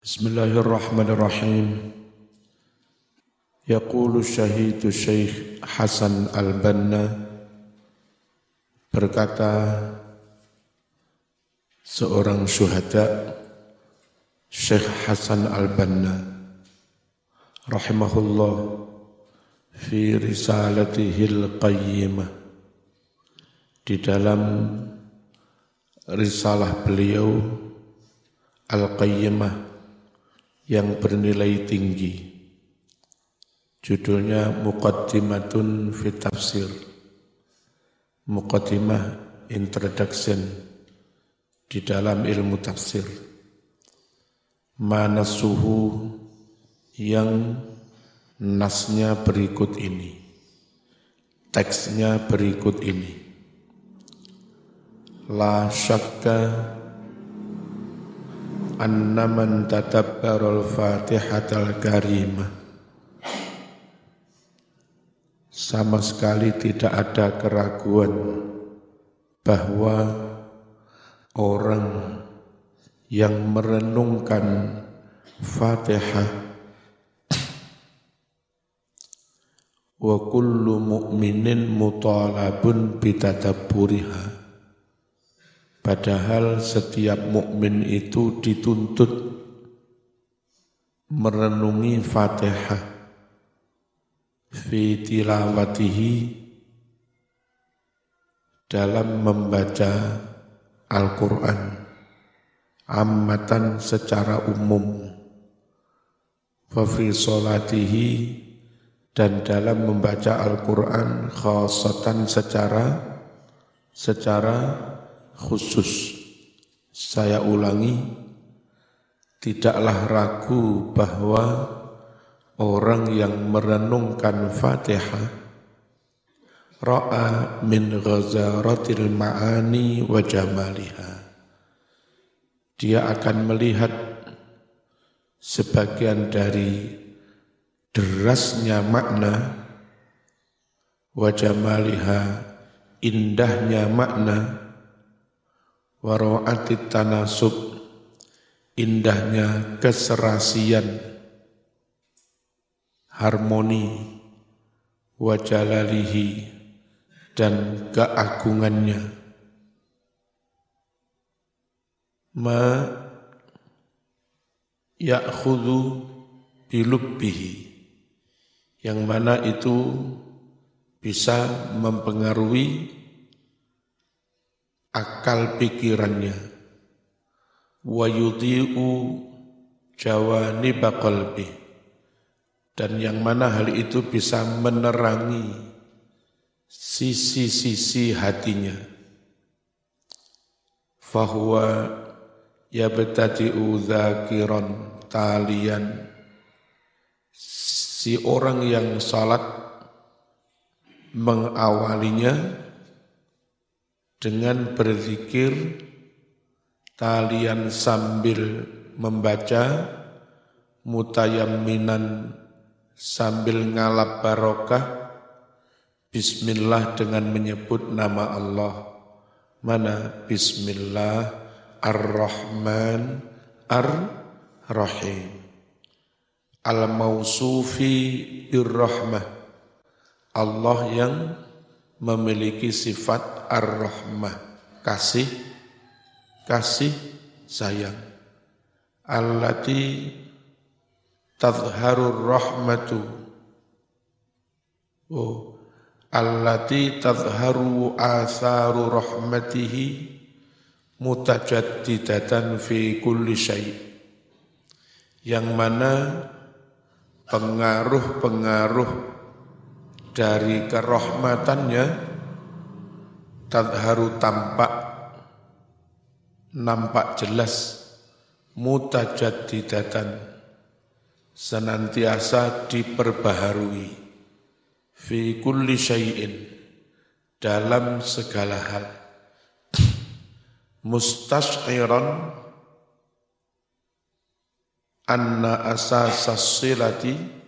بسم الله الرحمن الرحيم يقول الشهيد الشيخ حسن البنا berkata seorang syuhada Syekh Hasan Al-Banna rahimahullah fi risalatihi al-qayyimah di dalam risalah beliau al-qayyimah yang bernilai tinggi. Judulnya Muqaddimatun fi Tafsir. Muqaddimah Introduction di dalam ilmu tafsir. Mana suhu yang nasnya berikut ini. Teksnya berikut ini. La syakka anna man tatabbarul fatihatal karimah. Sama sekali tidak ada keraguan bahwa orang yang merenungkan Fatihah wa kullu mu'minin mutalabun bitadabburiha Padahal setiap mukmin itu dituntut merenungi Fatihah. Fi tilawatihi dalam membaca Al-Quran. Ammatan secara umum. Wa dan dalam membaca Al-Quran khasatan secara secara khusus. Saya ulangi tidaklah ragu bahwa orang yang merenungkan Fatihah ra'a min ghazaratil ma'ani wa jamaliha. Dia akan melihat sebagian dari derasnya makna wa jamaliha indahnya makna waro'atit tanasub. Indahnya keserasian. Harmoni. Wajalalihi. Dan keagungannya. Ma ya'khudhu bilubbihi. Yang mana itu bisa mempengaruhi akal pikirannya. Wa yudhi'u jawanib qalbi. Dan yang mana hal itu bisa menerangi sisi-sisi hatinya. Fahuwa yabtadi'u dzakiran talian. Si orang yang salat mengawalinya dengan berzikir talian sambil membaca mutayamminan sambil ngalap barokah bismillah dengan menyebut nama Allah. Mana? Bismillah ar-rahman ar-rahim. Al-mausufi bir-rahmah. Allah yang memiliki sifat ar-rahmah, kasih, kasih sayang. Allati tadharur rahmatu. Oh, allati tadharu atharu rahmatihi mutajaddidatan fi kulli syai' yang mana pengaruh-pengaruh dari kerahmatannya tadharu tampak nampak jelas mutajaddidatan senantiasa diperbaharui fi kulli syai'in dalam segala hal. Mustasyiran anna asasas silati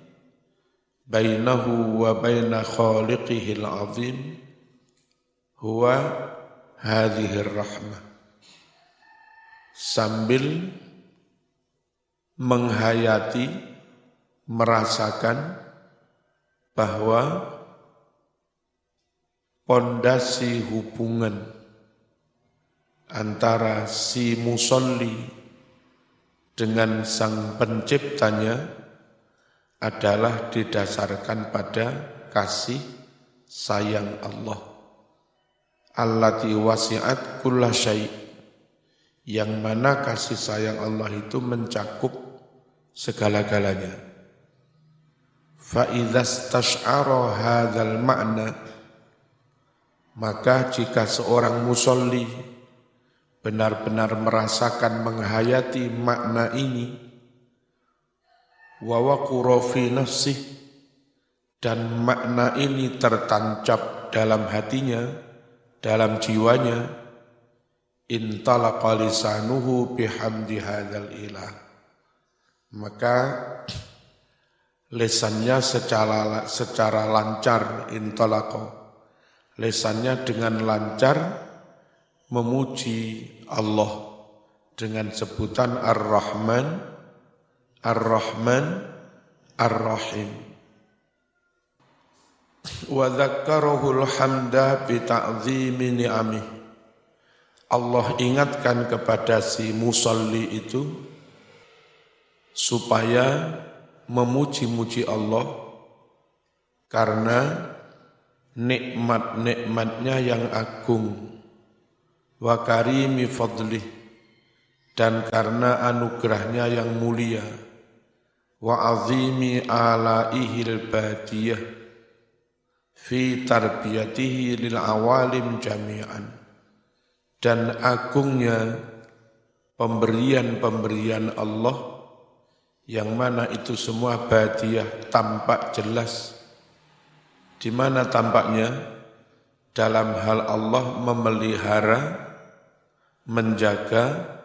bainahu wa baina khaliqihil azim huwa hadhihi rahmah sambil menghayati, merasakan bahwa pondasi hubungan antara si musolli dengan sang penciptanya adalah didasarkan pada kasih sayang Allah. Allati wasi'at kulla syai' yang mana kasih sayang Allah itu mencakup segala-galanya. Fa idza hadzal ma'na maka jika seorang musolli benar-benar merasakan menghayati makna ini wa fi nafsih. Dan makna ini tertancap dalam hatinya dalam jiwanya. Intalaqa lisanuhu bihamdi hadzal ilah. Maka lesannya secara secara lancar intalaqa lesannya dengan lancar memuji Allah dengan sebutan Ar-Rahman, Ar-Rahman, Ar-Rahim. Wa dzakkarahul hamda bi ta'dhimi ni'amih. Allah ingatkan kepada si musalli itu supaya memuji-muji Allah karena nikmat-nikmatnya yang agung wa karimi fadlih dan karena anugerahnya yang mulia wa azimi alaihil badiyah fi tarbiyatihi lil awalim jami'an dan agungnya pemberian-pemberian Allah yang mana itu semua badiyah tampak jelas di mana tampaknya dalam hal Allah memelihara, menjaga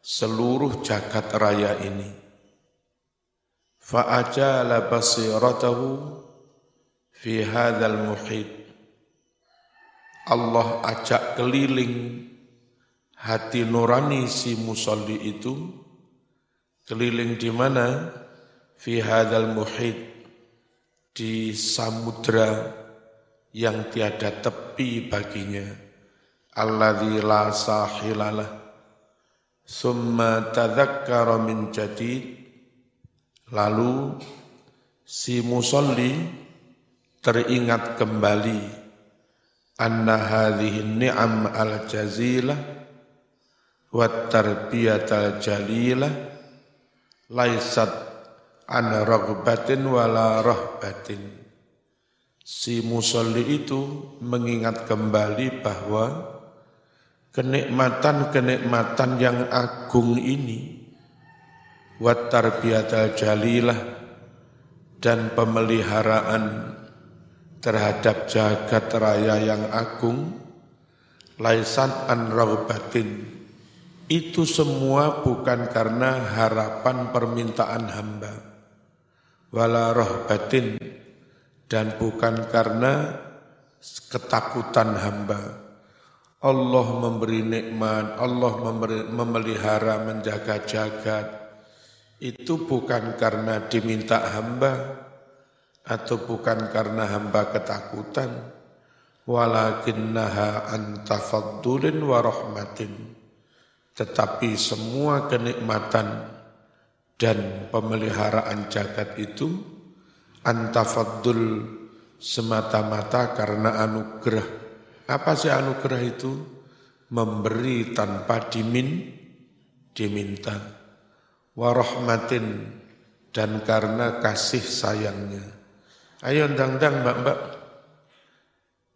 seluruh jagat raya ini. Fa'ajala basiratahu fi hadzal muhit. Allah ajak keliling hati nurani si musalli itu. Keliling di mana? Fi hadzal muhit di samudra yang tiada tepi baginya. Alladzi la sahilalah. Summa tadzakkara min jadid lalu si musolli teringat kembali anna hadhihi ni'am al jazilah wa tarbiyatal jalilah laisat an ragbatin wala rahbatin. Si musolli itu mengingat kembali bahwa kenikmatan-kenikmatan yang agung ini wat tarbiyatal jalilah dan pemeliharaan terhadap jagat raya yang agung laisan an ragbatin itu semua bukan karena harapan permintaan hamba wala rohbatin dan bukan karena ketakutan hamba. Allah memberi nikmat, Allah memelihara, menjaga jagat. Itu bukan karena diminta hamba atau bukan karena hamba ketakutan, walakinnaha antafaddulin wa rahmatin. Tetapi semua kenikmatan dan pemeliharaan jagat itu antafaddul semata-mata karena anugerah. Apa sih anugerah itu? Memberi tanpa dimin, diminta. Warahmatin dan karena kasih sayangnya. Ayo ndang-ndang mbak-mbak.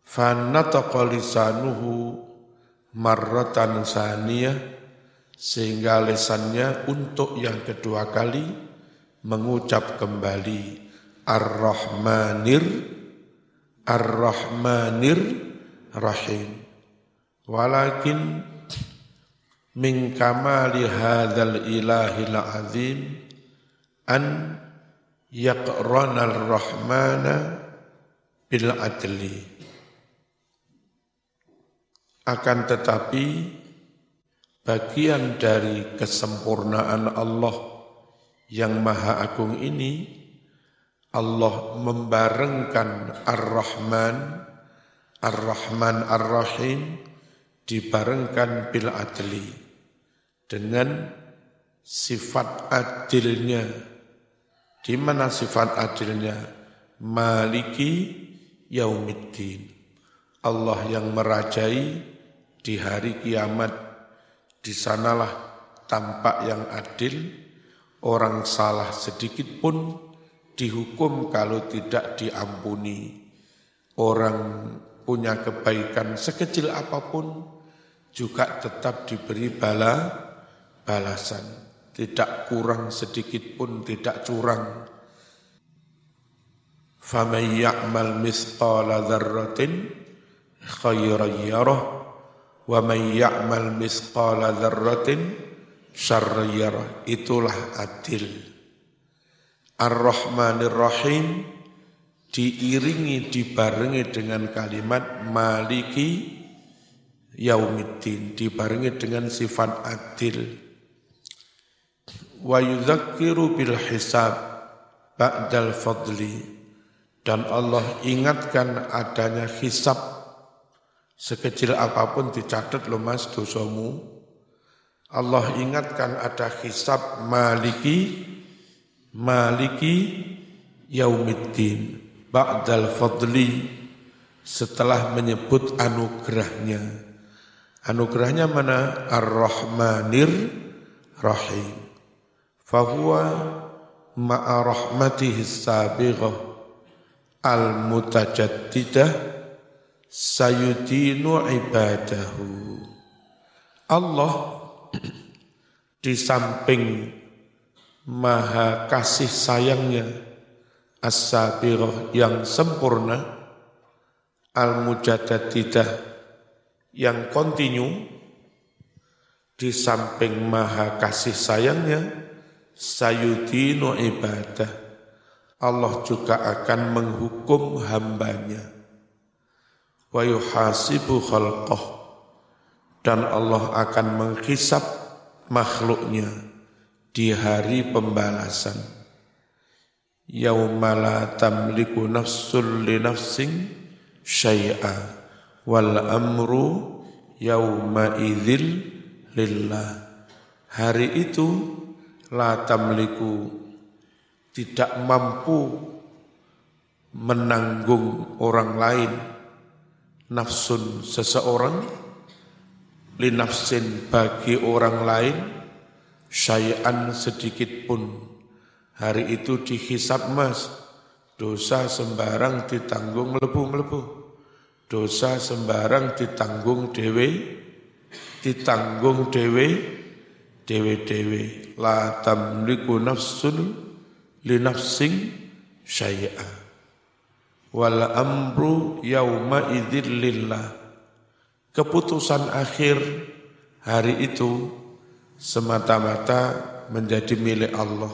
Fanataqa lisanuhu marratan saniyah sehingga lesannya untuk yang kedua kali mengucap kembali Ar-Rahmanir Ar-Rahmanir Rahim walakin min kamali hadzal ilahil azim an yaqrana ar-rahmana bil adli. Akan tetapi bagian dari kesempurnaan Allah yang maha agung ini Allah membarengkan Ar-Rahman Ar-Rahman Ar-Rahim dibarengkan bil adli dengan sifat adilnya. Di mana sifat adilnya? Maliki yaumiddin. Allah yang merajai di hari kiamat. Di sanalah tampak yang adil, orang salah sedikit pun dihukum kalau tidak diampuni. Orang punya kebaikan sekecil apa pun juga tetap diberi bala balasan, tidak kurang sedikit pun tidak curang. Ya'mal mithqala dzarratin khairan yarah wa man ya'mal mithqala dzarratin syarran yarah. Itulah adil. Ar-Rahmanir Rahim diiringi dibarengi dengan kalimat maliki yaumiddin dibarengi dengan sifat adil. Wa yudzakiru bil hisab ba'dal fadli. Dan Allah ingatkan adanya hisab. Sekecil apa pun dicatat lo mas dosamu. Allah ingatkan ada hisab maliki maliki yaumiddin ba'dal fadli setelah menyebut anugerahnya. Anugerahnya mana? Ar-Rahmanir Rahim. Fahuwa ma'a rahmatihi sabighah al-mutajaddidah sayudinu ibadahu. Allah di samping maha kasih sayangnya as-sabirah yang sempurna, al-mujadadidah yang kontinu, di samping maha kasih sayangnya, sayudinu ibadah, Allah juga akan menghukum hambanya. Wa yuhasibu khalqah, dan Allah akan menghisap makhluknya di hari pembalasan. Yauma la tamliku nafsul li nafsin syai'a wal amru yauma idzil lillah. Hari itu la tamliku tidak mampu menanggung orang lain nafsun seseorang li nafsin bagi orang lain syai'an sedikit pun. Hari itu dihisap mas, dosa sembarang ditanggung melebu-melebu. Dosa sembarang ditanggung dewe, ditanggung dewe, dewe-dewe. La tamliku nafsun li nafsing syai'a. Wal amru yauma idzil lillah. Keputusan akhir hari itu semata-mata menjadi milik Allah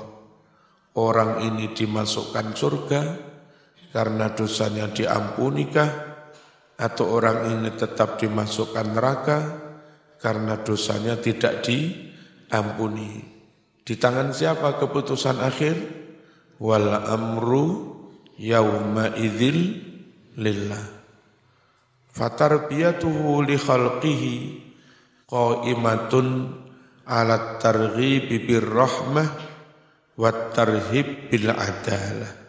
orang ini dimasukkan surga karena dosanya diampunikah atau orang ini tetap dimasukkan neraka karena dosanya tidak diampuni. Di tangan siapa keputusan akhir? Wal amru yauma idzil lillah. Fatarbiyatuhu li khalqihi qaimatun ala targhibi birrahmah wat tarhib bil adalah.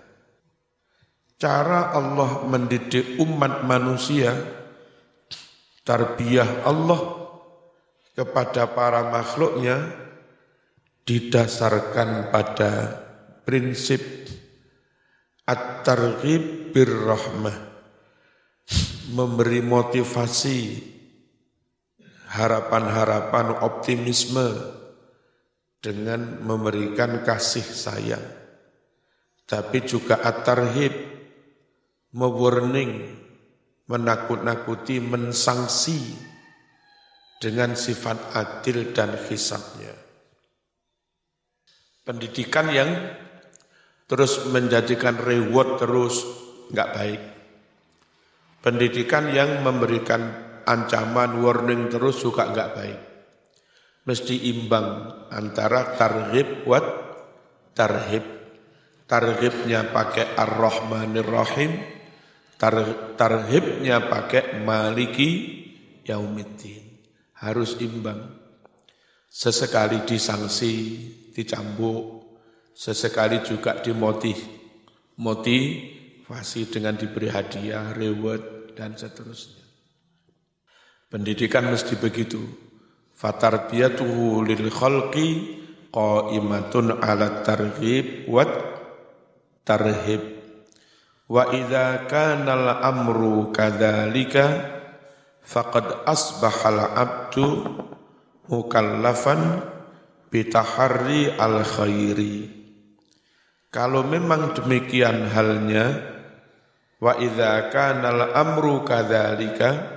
Cara Allah mendidik umat manusia, tarbiyah Allah kepada para makhluknya didasarkan pada prinsip at-targhib birrahmah memberi motivasi harapan-harapan optimisme dengan memberikan kasih sayang. Tapi juga at-tarhib, mewarning, menakut-nakuti, mensangsi dengan sifat adil dan hisabnya. Pendidikan yang terus menjadikan reward terus nggak baik. Pendidikan yang memberikan ancaman, warning terus juga nggak baik mesti imbang antara targhib wat tarhib. Tarhibnya pakai Ar-Rahmanir Rahim, tar, tarhibnya pakai Maliki Yaumiddin. Harus imbang. Sesekali disangsi, dicambuk, sesekali juga dimotif, motivasi dengan diberi hadiah, reward, dan seterusnya. Pendidikan mesti begitu. Fatarbiyatuhu lil khalqi qaimatun ala targhib wa tarhib. Wa idza kana amru kadzalika faqad asbaha al abdu mukallafan bitaharri al khairi. Kalau memang demikian halnya wa idza kana amru kadzalika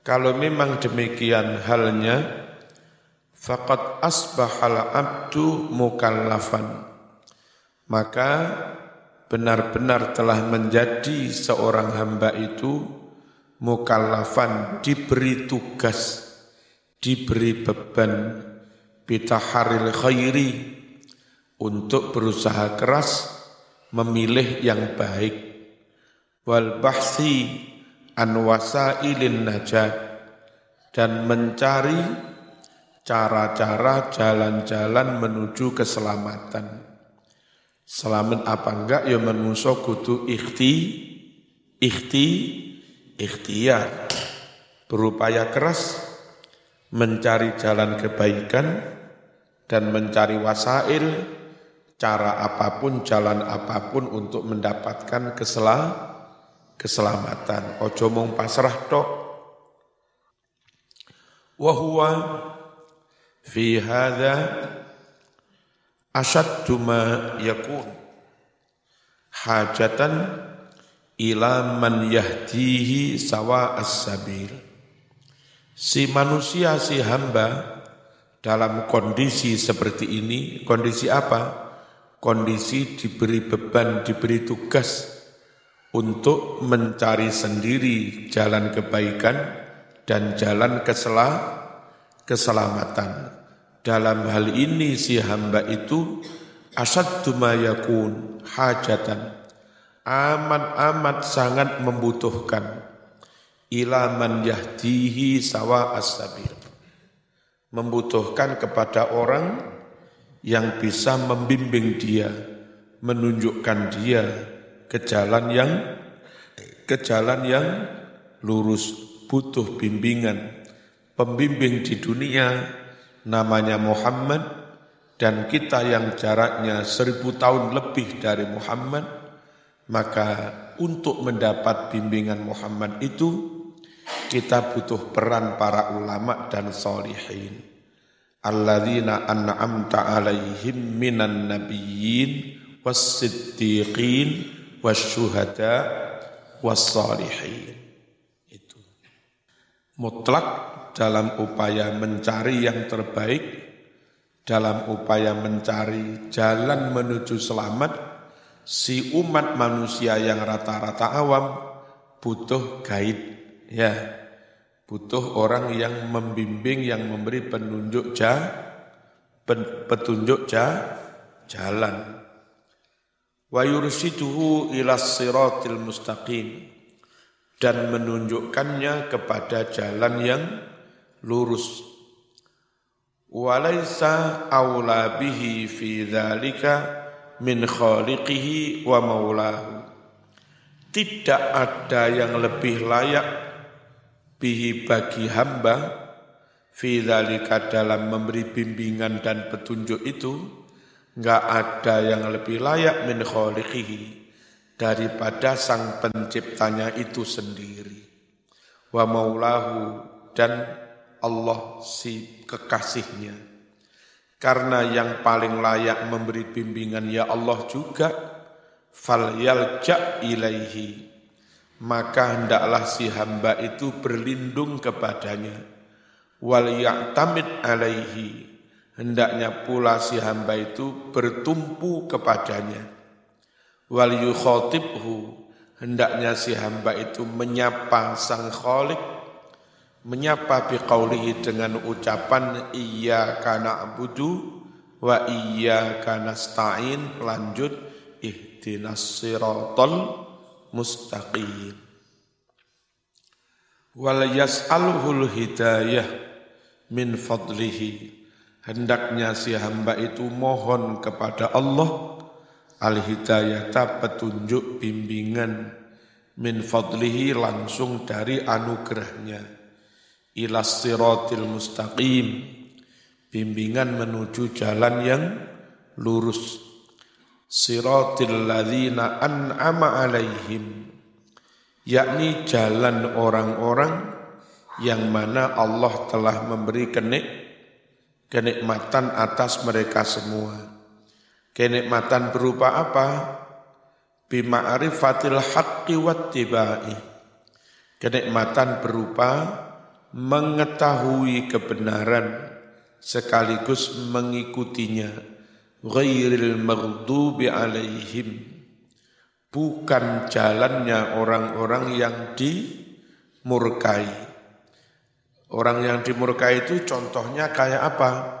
kalau memang demikian halnya, faqad asbahal abdu mukallafan. Maka benar-benar telah menjadi seorang hamba itu mukallafan, diberi tugas, diberi beban, bitaharil khairi, untuk berusaha keras memilih yang baik. Wal bahsi an wasailin najat dan mencari cara-cara jalan-jalan menuju keselamatan. Selamat apa enggak ya manusia kudu ikhti, ikhti, ikhtiar. Berupaya keras mencari jalan kebaikan dan mencari wasail, cara apa pun, jalan apa pun untuk mendapatkan keselamatan keselamatan. Ojo mung pasrah tok. Wa fi hadza asyaddu ma yakun hajatan ila man yahdihi sawa as-sabil. Si manusia, si hamba dalam kondisi seperti ini, kondisi apa? Kondisi diberi beban, diberi tugas, untuk mencari sendiri jalan kebaikan dan jalan kesela, keselamatan. Dalam hal ini si hamba itu asaddu ma yakun hajatan. Amat-amat sangat membutuhkan. Ilaman yahdihi sawa as-sabil. Membutuhkan kepada orang yang bisa membimbing dia menunjukkan dia ke jalan yang ke jalan yang lurus, butuh bimbingan. Pembimbing di dunia namanya Muhammad dan kita yang jaraknya seribu tahun lebih dari Muhammad, maka untuk mendapat bimbingan Muhammad itu kita butuh peran para ulama dan solihin. Alladzina an'amta alaihim minan nabiyyin was-siddiqin wasyuhada wassalihin. Mutlak dalam upaya mencari yang terbaik, dalam upaya mencari jalan menuju selamat, si umat manusia yang rata-rata awam butuh guide, ya, butuh orang yang membimbing, yang memberi penunjuk ja, petunjuk ja, jalan. Wa yursiduhu ila siratil mustaqim dan menunjukkannya kepada jalan yang lurus. Walaysa aula bihi fi dzalika min khaliqihi wa maulahu. Tidak ada yang lebih layak bihi bagi hamba fi dzalika dalam memberi bimbingan dan petunjuk itu. Enggak ada yang lebih layak min kholiqihi daripada sang penciptanya itu sendiri. Wa maulahu dan Allah si kekasihnya. Karena yang paling layak memberi bimbingan ya Allah juga fal yalja ilaihi maka hendaklah si hamba itu berlindung kepadanya wal ya'tamid alaihi hendaknya pula si hamba itu bertumpu kepadanya. Wal yukhotibhu, hendaknya si hamba itu menyapa sang kholik, menyapa biqaulihi dengan ucapan iya kana abudu wa iyyaka nasta'in lanjut ihdinas siratal mustaqim. Wal yas'aluhul hidayah min fadlihi. Hendaknya si hamba itu mohon kepada Allah al hidayata petunjuk bimbingan min fadlihi langsung dari anugerahnya ilas siratil mustaqim bimbingan menuju jalan yang lurus. Siratil ladzina an'ama alaihim yakni jalan orang-orang yang mana Allah telah memberi kenik kenikmatan atas mereka semua. Kenikmatan berupa apa? Bima'rifatil haqqi wattiba'i. Kenikmatan berupa mengetahui kebenaran sekaligus mengikutinya ghairil maghdubi alaihim bukan jalannya orang-orang yang dimurkai orang yang dimurkai itu contohnya kayak apa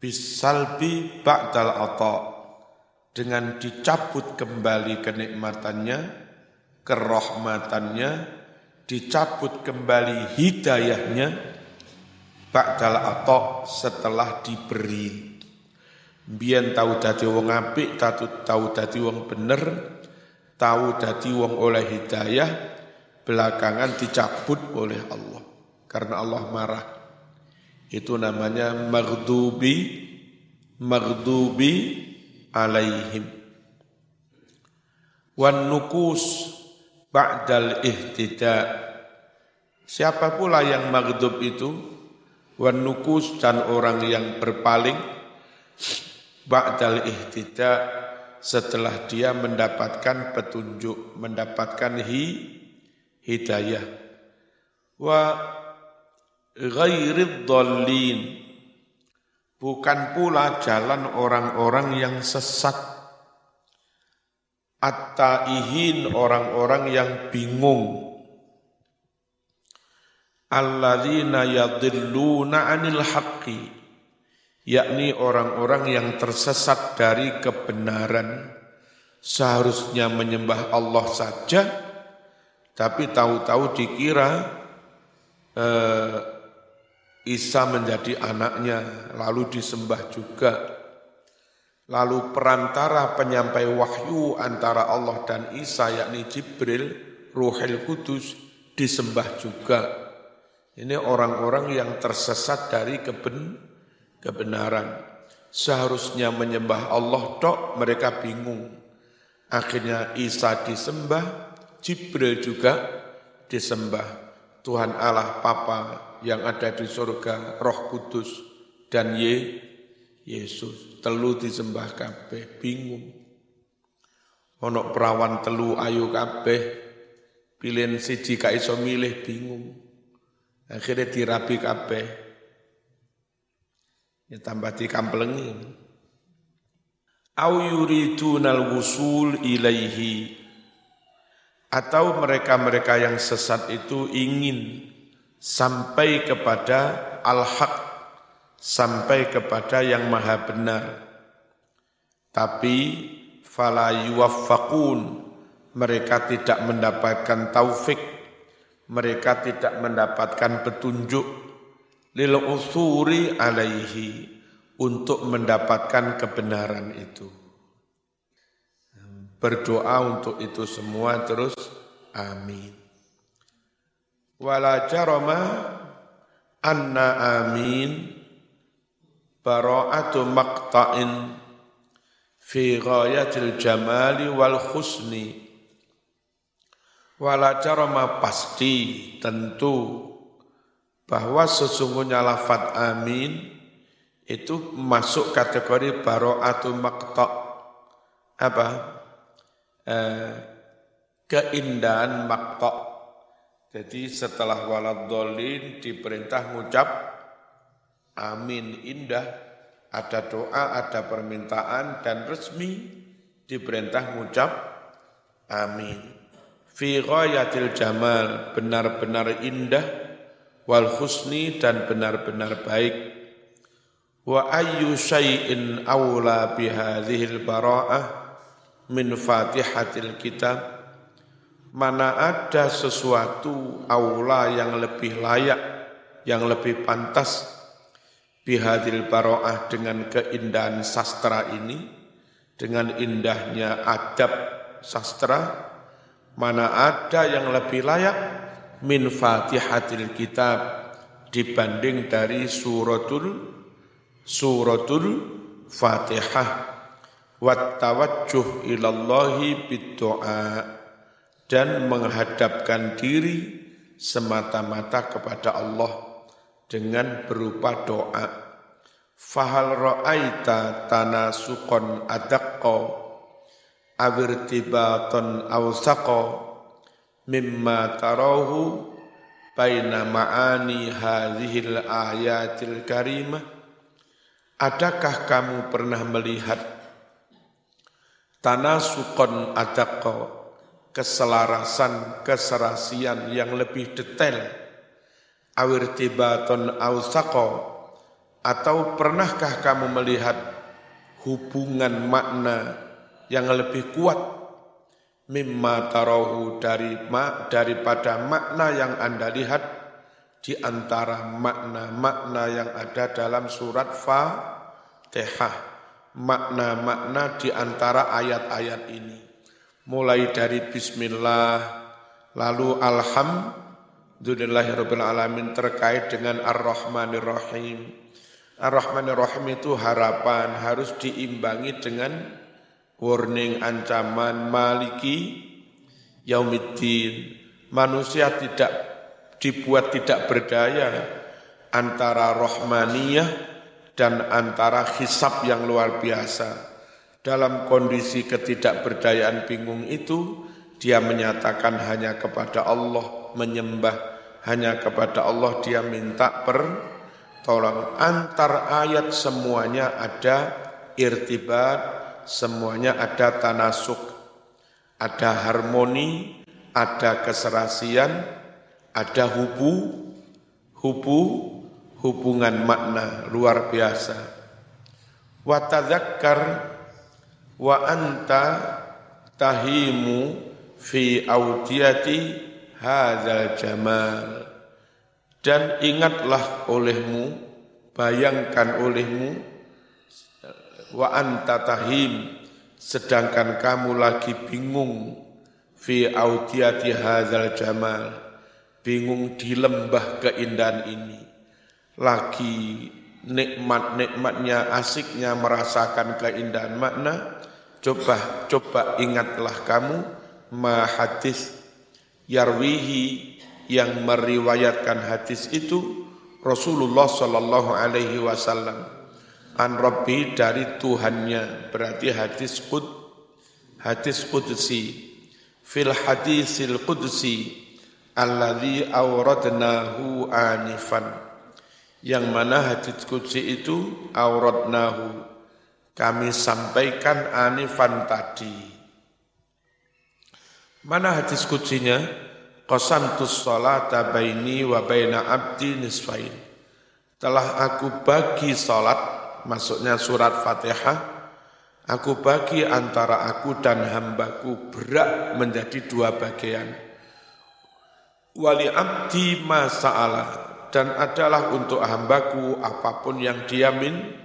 bisalbi ba'dal ata dengan dicabut kembali kenikmatannya kerahmatannya dicabut kembali hidayahnya ba'dal atok setelah diberi. Biyen tahu dadi wong apik, tahu tahu dadi wong bener, tahu dadi wong oleh hidayah, belakangan dicabut oleh Allah. Karena Allah marah. Itu namanya maghdubi maghdubi alaihim. Wan nukus ba'dal ihtida. Siapa pula yang maghdub itu? wanukus dan orang yang berpaling ba'dal ihtida setelah dia mendapatkan petunjuk, mendapatkan hi, hidayah. Wa ghairid dhallin bukan pula jalan orang-orang yang sesat. At-taihin orang-orang yang bingung. Alladzina yadhilluna 'anil haqqi. Yakni orang-orang yang tersesat dari kebenaran. Seharusnya menyembah Allah saja. Tapi tahu-tahu dikira eh, Isa menjadi anaknya lalu disembah juga lalu perantara penyampai wahyu antara Allah dan Isa yakni Jibril Ruhul Kudus disembah juga ini orang-orang yang tersesat dari keben, kebenaran. Seharusnya menyembah Allah dok, mereka bingung. Akhirnya Isa disembah, Jibril juga disembah. Tuhan Allah Papa yang ada di surga, Roh Kudus, dan Ye, Yesus. Telu disembah kabeh, bingung. Onok perawan telu ayu kabeh, pilihan siji ka iso milih bingung. Akhirnya dirapi kabeh. Ya tambah dikamplengi. Au yuridunal wusul ilaihi. Atau mereka-mereka yang sesat itu ingin sampai kepada al-haq, sampai kepada yang maha benar. Tapi fala yuwaffaqun, mereka tidak mendapatkan taufik mereka tidak mendapatkan petunjuk lil usuri alaihi untuk mendapatkan kebenaran itu. Berdoa untuk itu semua terus amin. Wala jarama anna amin bara'atu maqta'in fi ghayatil jamali wal khusni Wala carama pasti tentu bahwa sesungguhnya lafat amin itu masuk kategori baro'atu makta apa? Eh, keindahan makta jadi setelah waladolin diperintah ngucap amin indah ada doa ada permintaan dan resmi diperintah ngucap amin. Fi ghayatil jamal benar-benar indah wal husni dan benar-benar baik. Wa ayyu syai'in awla bihadhil bara'ah min fatihatil kitab mana ada sesuatu aula yang lebih layak yang lebih pantas? Bihadil bara'ah dengan keindahan sastra ini dengan indahnya adab sastra mana ada yang lebih layak? Min fatihatil kitab dibanding dari suratul suratul Fatihah. Wat tawajjuh ilallahi biddu'a dan menghadapkan diri semata-mata kepada Allah dengan berupa doa. Fahal ra'aita tanasuqan adaqqa awirtibaton awsaqa mimma tarahu baina ma'ani hadhil ayatil karimah Adakah kamu pernah melihat tanah sukon adakko keselarasan, keserasian yang lebih detail awir tibaton ausako atau pernahkah kamu melihat hubungan makna yang lebih kuat mimma tarohu dari daripada makna yang Anda lihat di antara makna-makna yang ada dalam surat Fatihah. Makna-makna di antara ayat-ayat ini. Mulai dari Bismillah, lalu Alhamdulillahirabbil alamin terkait dengan Ar-Rahmanir Rahim. Ar-Rahmanir Rahim itu harapan harus diimbangi dengan warning ancaman maliki yaumiddin. Manusia tidak dibuat tidak berdaya antara rohmaniyah dan antara hisab yang luar biasa. Dalam kondisi ketidakberdayaan bingung itu, dia menyatakan hanya kepada Allah, menyembah hanya kepada Allah, dia minta pertolongan. Antar ayat semuanya ada irtibat, semuanya ada tanasuk, ada harmoni, ada keserasian, ada hubu, hubu, hubungan makna luar biasa. Wa tadzakkar wa anta tahimu fi audiyati hadzal jamal. Dan ingatlah olehmu, bayangkan olehmu, wa anta tahim, sedangkan kamu lagi bingung fi audiyati hadzal jamal bingung di lembah keindahan ini. Lagi nikmat-nikmatnya, asiknya merasakan keindahan makna, coba coba ingatlah kamu ma hadis yarwihi yang meriwayatkan hadis itu Rasulullah Shallallahu Alaihi Wasallam. An Rabbi dari Tuhannya. Berarti hadis qud hadis qudsi. Fil hadisil qudsi alladzi auradnahu anifan. Yang mana hadits qudsi itu auradnahu kami sampaikan anifan tadi. Mana hadis qudsinya qasamtus salata baini wa baina abdi nisfain. Telah aku bagi salat maksudnya surat Fatihah aku bagi antara aku dan hambaku berak menjadi dua bagian. Wali abdi masa'ala dan adalah untuk hambaku apa pun yang dia min,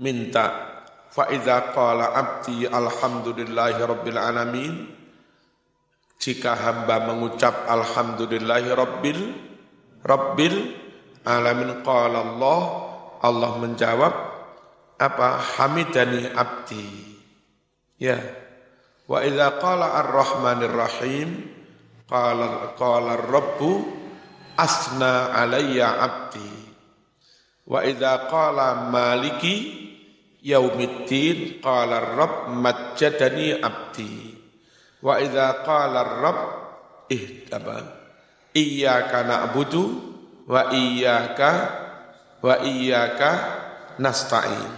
minta fa idza qala abdi alhamdulillahi rabbil alamin. Jika hamba mengucap alhamdulillahi rabbil rabbil alamin qala Allah Allah menjawab apa? Hamidani abdi. Ya. Wa idza qala ar-rahmanir rahim Qala qala Rabbu asna alayya abdi. Wa idza qala maliki yaumiddin qala Rabb majjadani abdi. Wa idza qala Rabb ihtaba iyyaka na'budu wa iyyaka wa iyyaka nasta'in.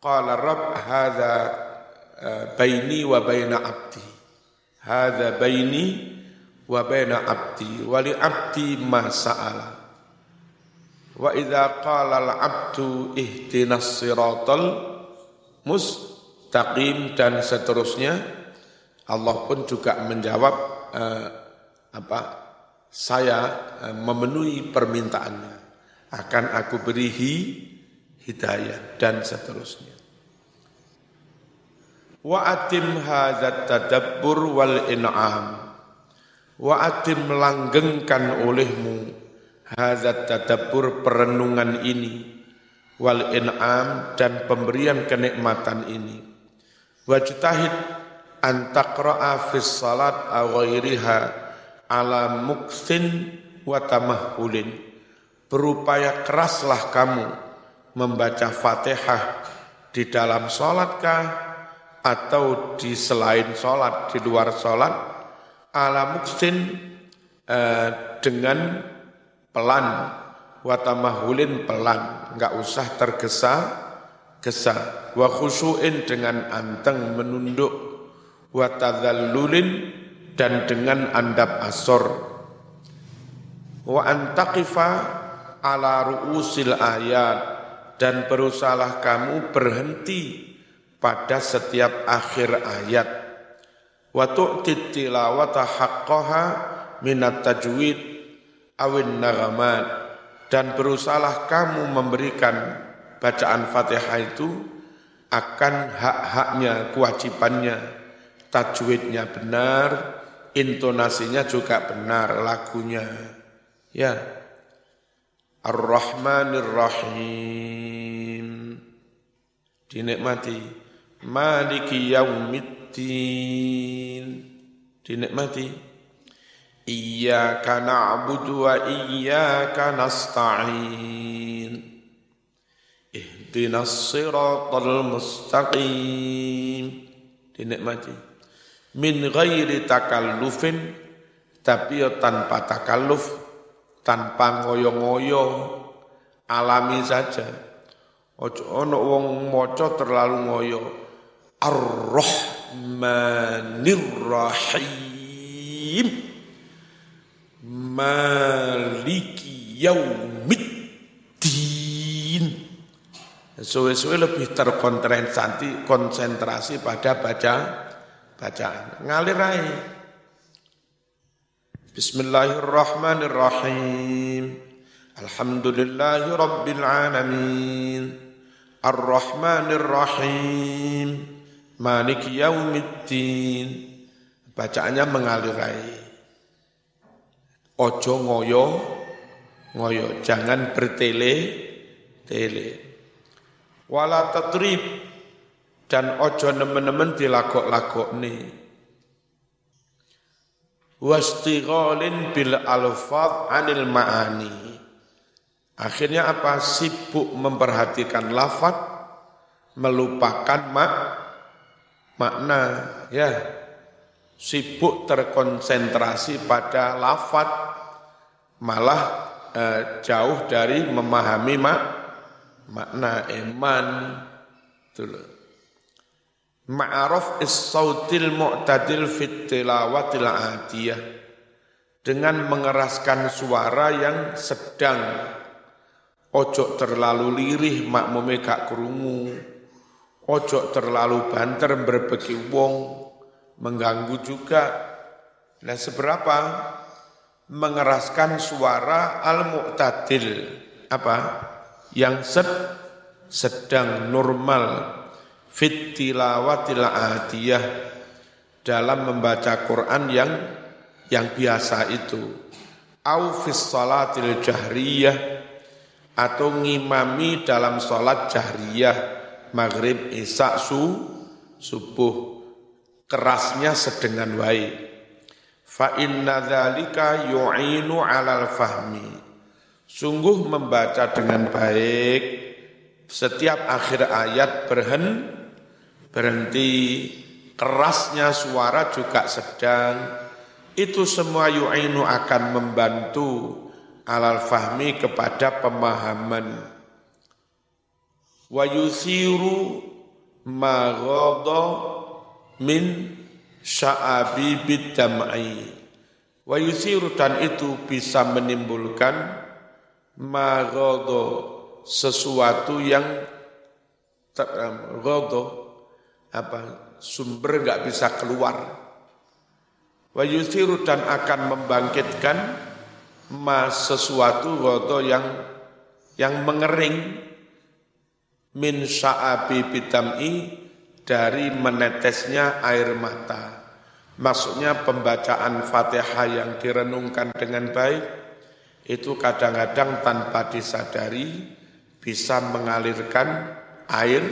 Qala Rabb hadza eh, baini wa baina abdi. Hadza baini wa baina abdi wali abdi ma sa'ala Wa idza qala al-'abdu ihdinas siratal mustaqim dan seterusnya Allah pun juga menjawab eh, apa saya eh, memenuhi permintaannya akan aku beri hidayah dan seterusnya. Wa atim hadzat tadabbur wal in'am. Wa atim langgengkan olehmu Hazat tadabbur perenungan ini wal in'am dan pemberian kenikmatan ini. Wajtahid an taqra'a fis salat ghairiha ala muksin wa tamahulin. Berupaya keraslah kamu membaca Fatihah di dalam salatkah atau di selain salat, di luar salat ala muksin eh, dengan pelan watamahulin pelan. Nggak usah tergesa gesa wa khusyuin dengan anteng menunduk. Wa tadzallulin dan dengan andap asor. Wa antaqifa ala ru'usil ayat. Dan berusahalah kamu berhenti pada setiap akhir ayat. Wa tu'tit tilawata haqqaha minat tajwid awin nagamat dan berusahalah kamu memberikan bacaan Fatihah itu akan hak-haknya, kewajibannya, tajwidnya benar, intonasinya juga benar, lagunya. Ya. Ar-Rahmanir Rahim. Dinikmati. Maliki yaumiddin. Dinikmati. Iyyaka na'budu wa iyyaka nasta'in. Ihdinas siratal mustaqim. Dinikmati. Min ghairi takallufin. Tapi ya tanpa takalluf Tanpa ngoyo-ngoyo Alami saja. Ojo ono wong moco terlalu ngoyo. Ar-Rahmanir Rahim maliki yaumiddin. Suwe-suwe lebih terkonsentrasi konsentrasi pada baca bacaan. Ngalir aja. Bismillahirrahmanirrahim. Alhamdulillahi rabbil alamin. Ar-Rahmanir Rahim. Maliki yaumiddin. Bacaannya mengalir aja. Ojo ngoyo, ngoyo, jangan bertele, tele. Wala tatrib dan ojo nemen-nemen dilagok-lagok nih. Wastighalin bil alfad anil ma'ani. Akhirnya apa? Sibuk memperhatikan lafad, melupakan mak makna. Ya, sibuk terkonsentrasi pada lafat malah eh, jauh dari memahami mak, makna iman. Ma'aruf is-sautil mu'tadil fit tilawatil adiyah. Dengan mengeraskan suara yang sedang. Ojo terlalu lirih makmume gak krungu. Ojo terlalu banter berbeki wong mengganggu juga. Nah seberapa mengeraskan suara al-mu'tadil? Apa? Yang sed, sedang normal. Fit adiyah. Dalam membaca Quran yang yang biasa itu. Au fis salatil jahriyah. Atau ngimami dalam salat jahriyah. Maghrib isya su subuh kerasnya sedengan baik. Fa inna dzalika yu'inu 'alal fahmi. Sungguh membaca dengan baik setiap akhir ayat berhen berhenti kerasnya suara juga sedang itu semua yu'inu akan membantu alal fahmi kepada pemahaman wa yusiru ma min sya'abi bidamai wa yusiru dan itu bisa menimbulkan marodo sesuatu yang rodo apa sumber nggak bisa keluar. Wa dan akan membangkitkan ma sesuatu rodo yang yang mengering. Min sya'abi bidam'i dari menetesnya air mata. Maksudnya pembacaan Fatihah yang direnungkan dengan baik itu kadang-kadang tanpa disadari bisa mengalirkan air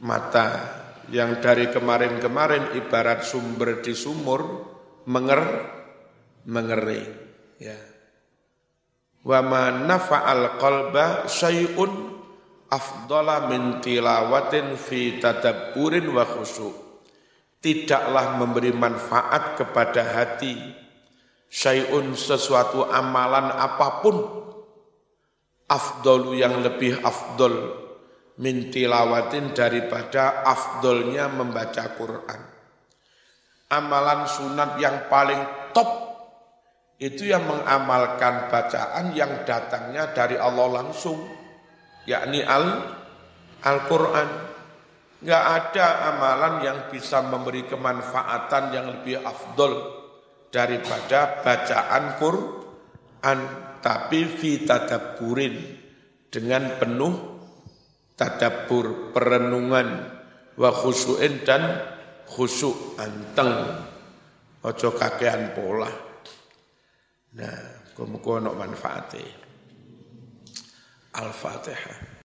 mata. Yang dari kemarin-kemarin ibarat sumber di sumur menger mengering ya. Wa ma nafa'al qalba syai'un afdala min tilawatin fi tadabburin wa tidaklah memberi manfaat kepada hati syai'un sesuatu amalan apa pun. Afdolu yang lebih afdol min tilawatin daripada afdolnya membaca Quran. Amalan sunat yang paling top itu yang mengamalkan bacaan yang datangnya dari Allah langsung, yakni Al Al-Quran. Nggak ada amalan yang bisa memberi kemanfaatan yang lebih afdol daripada bacaan Quran, tapi fi tadaburin dengan penuh tadabur, perenungan, wa khusyu'in dan khusyuk anteng. Ojo kakean pola. Nah, kumukono manfaatnya. Al-Fatiha.